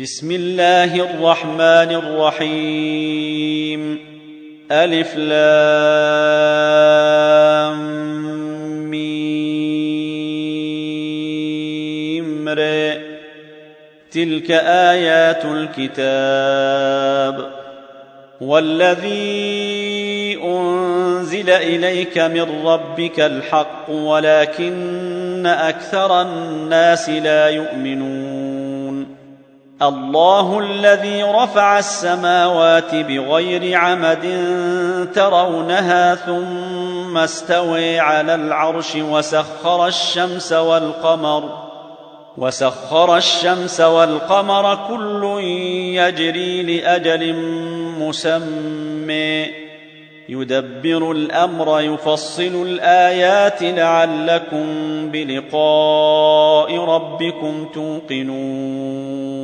بسم الله الرحمن الرحيم. ألف لام ميم تلك آيات الكتاب. والذي أنزل إليك من ربك الحق ولكن أكثر الناس لا يؤمنون. الله الذي رفع السماوات بغير عمد ترونها ثم استوي على العرش وسخر الشمس والقمر وسخر الشمس والقمر كل يجري لأجل مسمى يدبر الأمر يفصل الآيات لعلكم بلقاء ربكم توقنون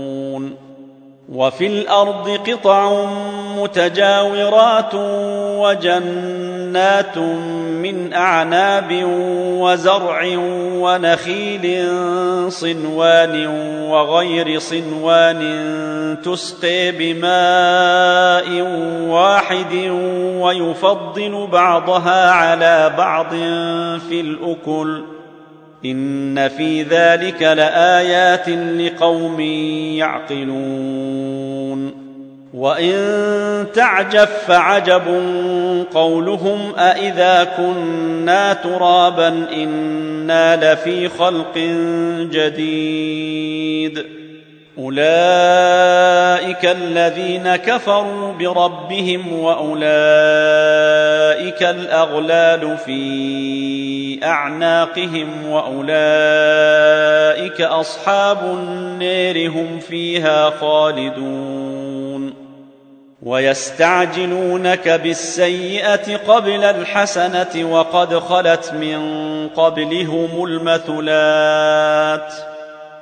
وفي الأرض قطع متجاورات وجنات من أعناب وزرع ونخيل صنوان وغير صنوان تسقي بماء واحد ويفضل بعضها على بعض في الأكل ان في ذلك لايات لقوم يعقلون وان تعجب فعجب قولهم أإذا كنا ترابا إنا لفي خلق جديد أولئك الذين كفروا بربهم وأولئك الأغلال في أعناقهم وأولئك أصحاب النير هم فيها خالدون ويستعجلونك بالسيئة قبل الحسنة وقد خلت من قبلهم المثلات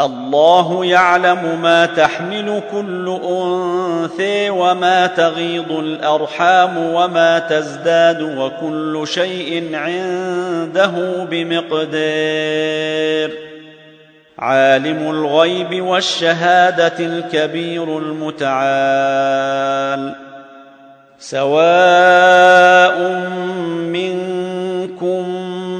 الله يعلم ما تحمل كل أنثى وما تغيض الأرحام وما تزداد وكل شيء عنده بمقدار. عالم الغيب والشهادة الكبير المتعال. سواء منكم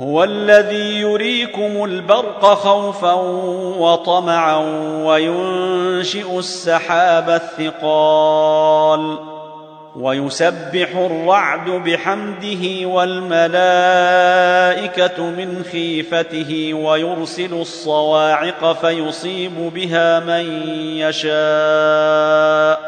هو الذي يريكم البرق خوفا وطمعا وينشئ السحاب الثقال ويسبح الرعد بحمده والملائكة من خيفته ويرسل الصواعق فيصيب بها من يشاء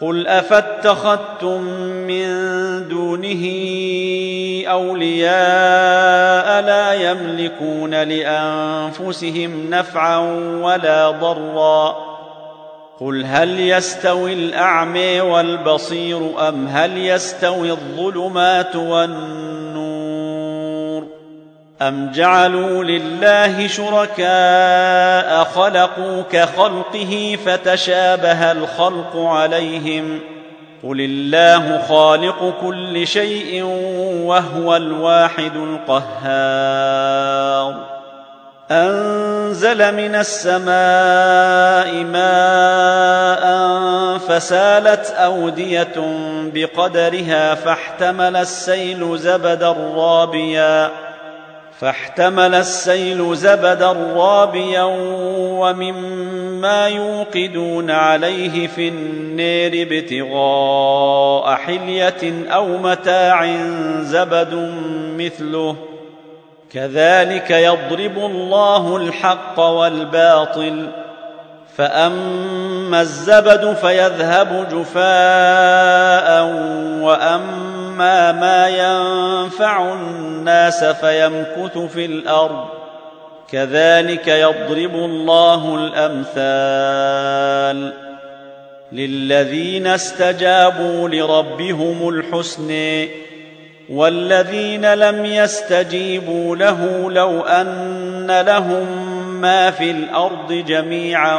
قل افاتخذتم من دونه اولياء لا يملكون لانفسهم نفعا ولا ضرا قل هل يستوي الاعمى والبصير ام هل يستوي الظلمات والنور ام جعلوا لله شركاء خلقوا كخلقه فتشابه الخلق عليهم قل الله خالق كل شيء وهو الواحد القهار انزل من السماء ماء فسالت اوديه بقدرها فاحتمل السيل زبدا رابيا فاحتمل السيل زبدا رابيا ومما يوقدون عليه في النار ابتغاء حلية أو متاع زبد مثله. كذلك يضرب الله الحق والباطل. فأما الزبد فيذهب جفاء واما ما ينفع الناس فيمكث في الأرض كذلك يضرب الله الامثال للذين استجابوا لربهم الحسن والذين لم يستجيبوا له لو ان لهم ما في الأرض جميعا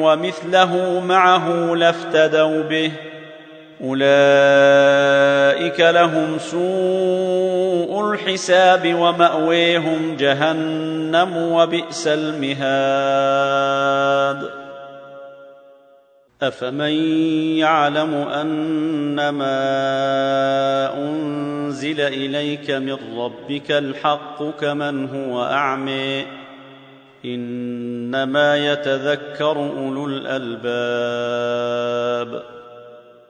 ومثله معه لافتدوا به اولئك لهم سوء الحساب وماويهم جهنم وبئس المهاد افمن يعلم انما انزل اليك من ربك الحق كمن هو اعمي انما يتذكر اولو الالباب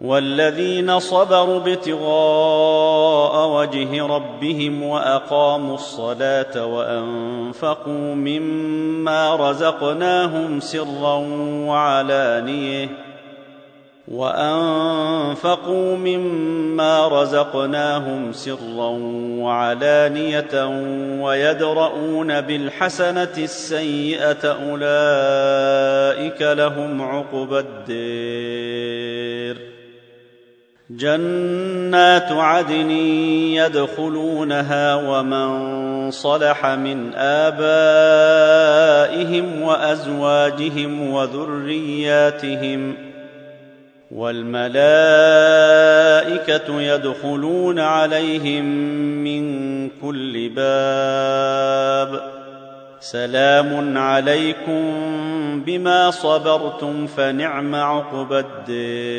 والذين صبروا ابتغاء وجه ربهم وأقاموا الصلاة وأنفقوا مما رزقناهم سرا وعلانية وأنفقوا مما رزقناهم سرا وعلانية ويدرؤون بالحسنة السيئة أولئك لهم عقبى الدير جنات عدن يدخلونها ومن صلح من آبائهم وأزواجهم وذرياتهم والملائكة يدخلون عليهم من كل باب سلام عليكم بما صبرتم فنعم عقبى الدير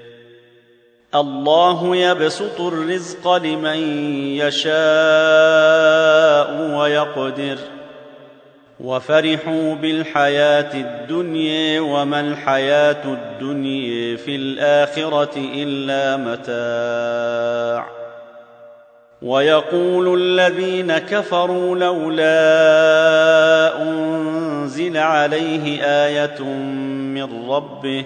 الله يبسط الرزق لمن يشاء ويقدر. وفرحوا بالحياة الدنيا وما الحياة الدنيا في الآخرة إلا متاع. ويقول الذين كفروا لولا أنزل عليه آية من ربه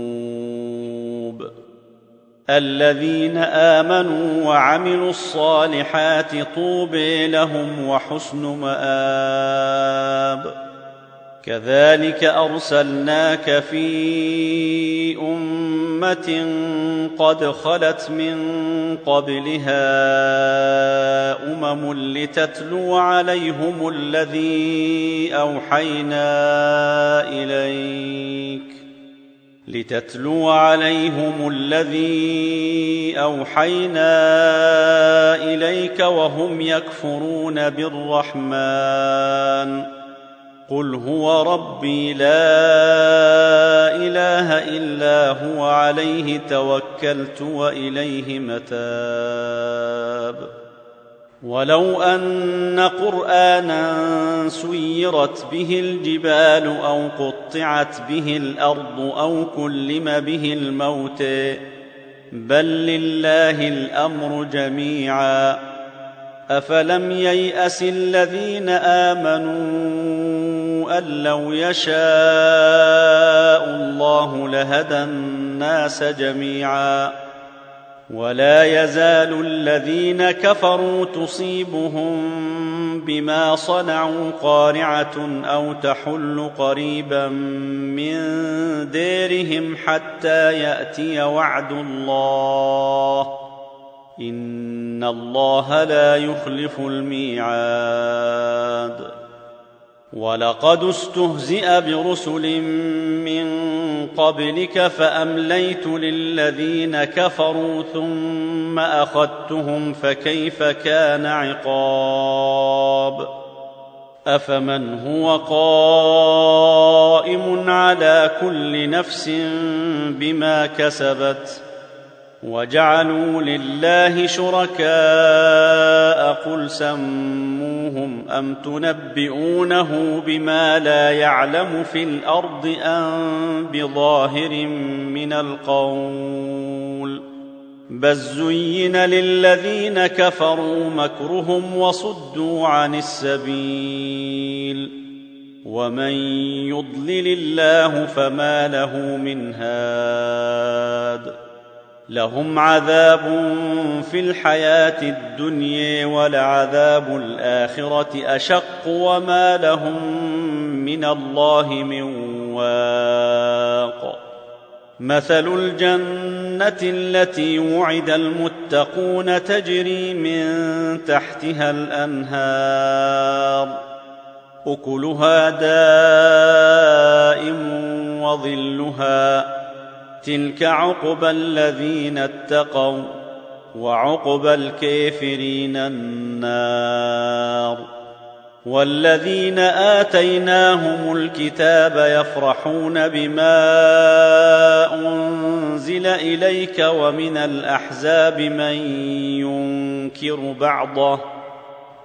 الذين آمنوا وعملوا الصالحات طوبى لهم وحسن مآب. كذلك أرسلناك في أمة قد خلت من قبلها أمم لتتلو عليهم الذي أوحينا إليك. لتتلو عليهم الذي أوحينا إليك وهم يكفرون بالرحمن. قل هو ربي لا إله إلا هو عليه توكلت وإليه متاب. ولو أن قرآنا سيرت به الجبال أو قطعت به الأرض أو كلم به الموت. بل لله الأمر جميعا. أفلم ييأس الذين آمنوا أن لو يشاء الله لهدى الناس جميعا. ولا يزال الذين كفروا تصيبهم بما صنعوا قارعة أو تحل قريبا من ديرهم حتى يأتي وعد الله. إن الله لا يخلف الميعاد. ولقد استهزئ برسل من قبلك فأمليت للذين كفروا ثم أخذتهم فكيف كان عقاب أفمن هو قائم على كل نفس بما كسبت وجعلوا لله شركاء قل سموهم أم تنبئونه بما لا يعلم في الأرض أم بظاهر من القول بل زين للذين كفروا مكرهم وصدوا عن السبيل ومن يضلل الله فما له من هاد لهم عذاب في الحياة الدنيا ولعذاب الآخرة أشق وما لهم من الله من واق. مثل الجنة التي وعد المتقون تجري من تحتها الأنهار. أكلها دائم وظلها تلك عقبى الذين اتقوا وعقبى الكافرين النار والذين آتيناهم الكتاب يفرحون بما أنزل إليك ومن الأحزاب من ينكر بعضه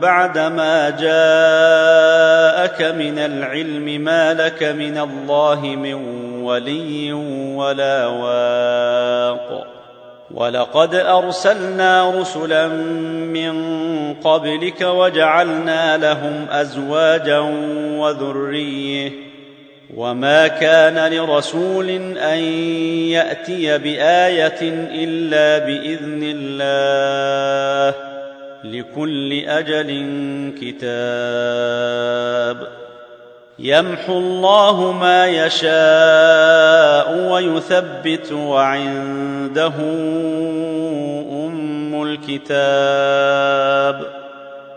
بعدما جاءك من العلم ما لك من الله من ولي ولا واق. ولقد أرسلنا رسلا من قبلك وجعلنا لهم أزواجا وذرية. وما كان لرسول أن يأتي بآية إلا بإذن الله. لكل أجل كتاب. يمحو الله ما يشاء ويثبت وعنده أم الكتاب.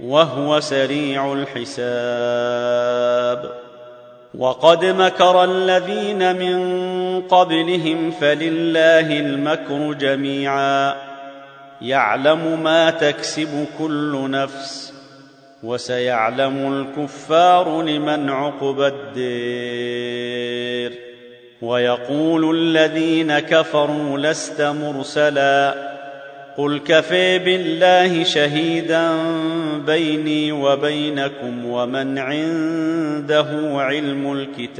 وهو سريع الحساب. وقد مكر الذين من قبلهم فلله المكر جميعا. يعلم ما تكسب كل نفس وسيعلم الكفار لمن عقبى الدير. ويقول الذين كفروا لست مرسلا. قل كفي بالله شهيدا بيني وبينكم ومن عنده علم الكتاب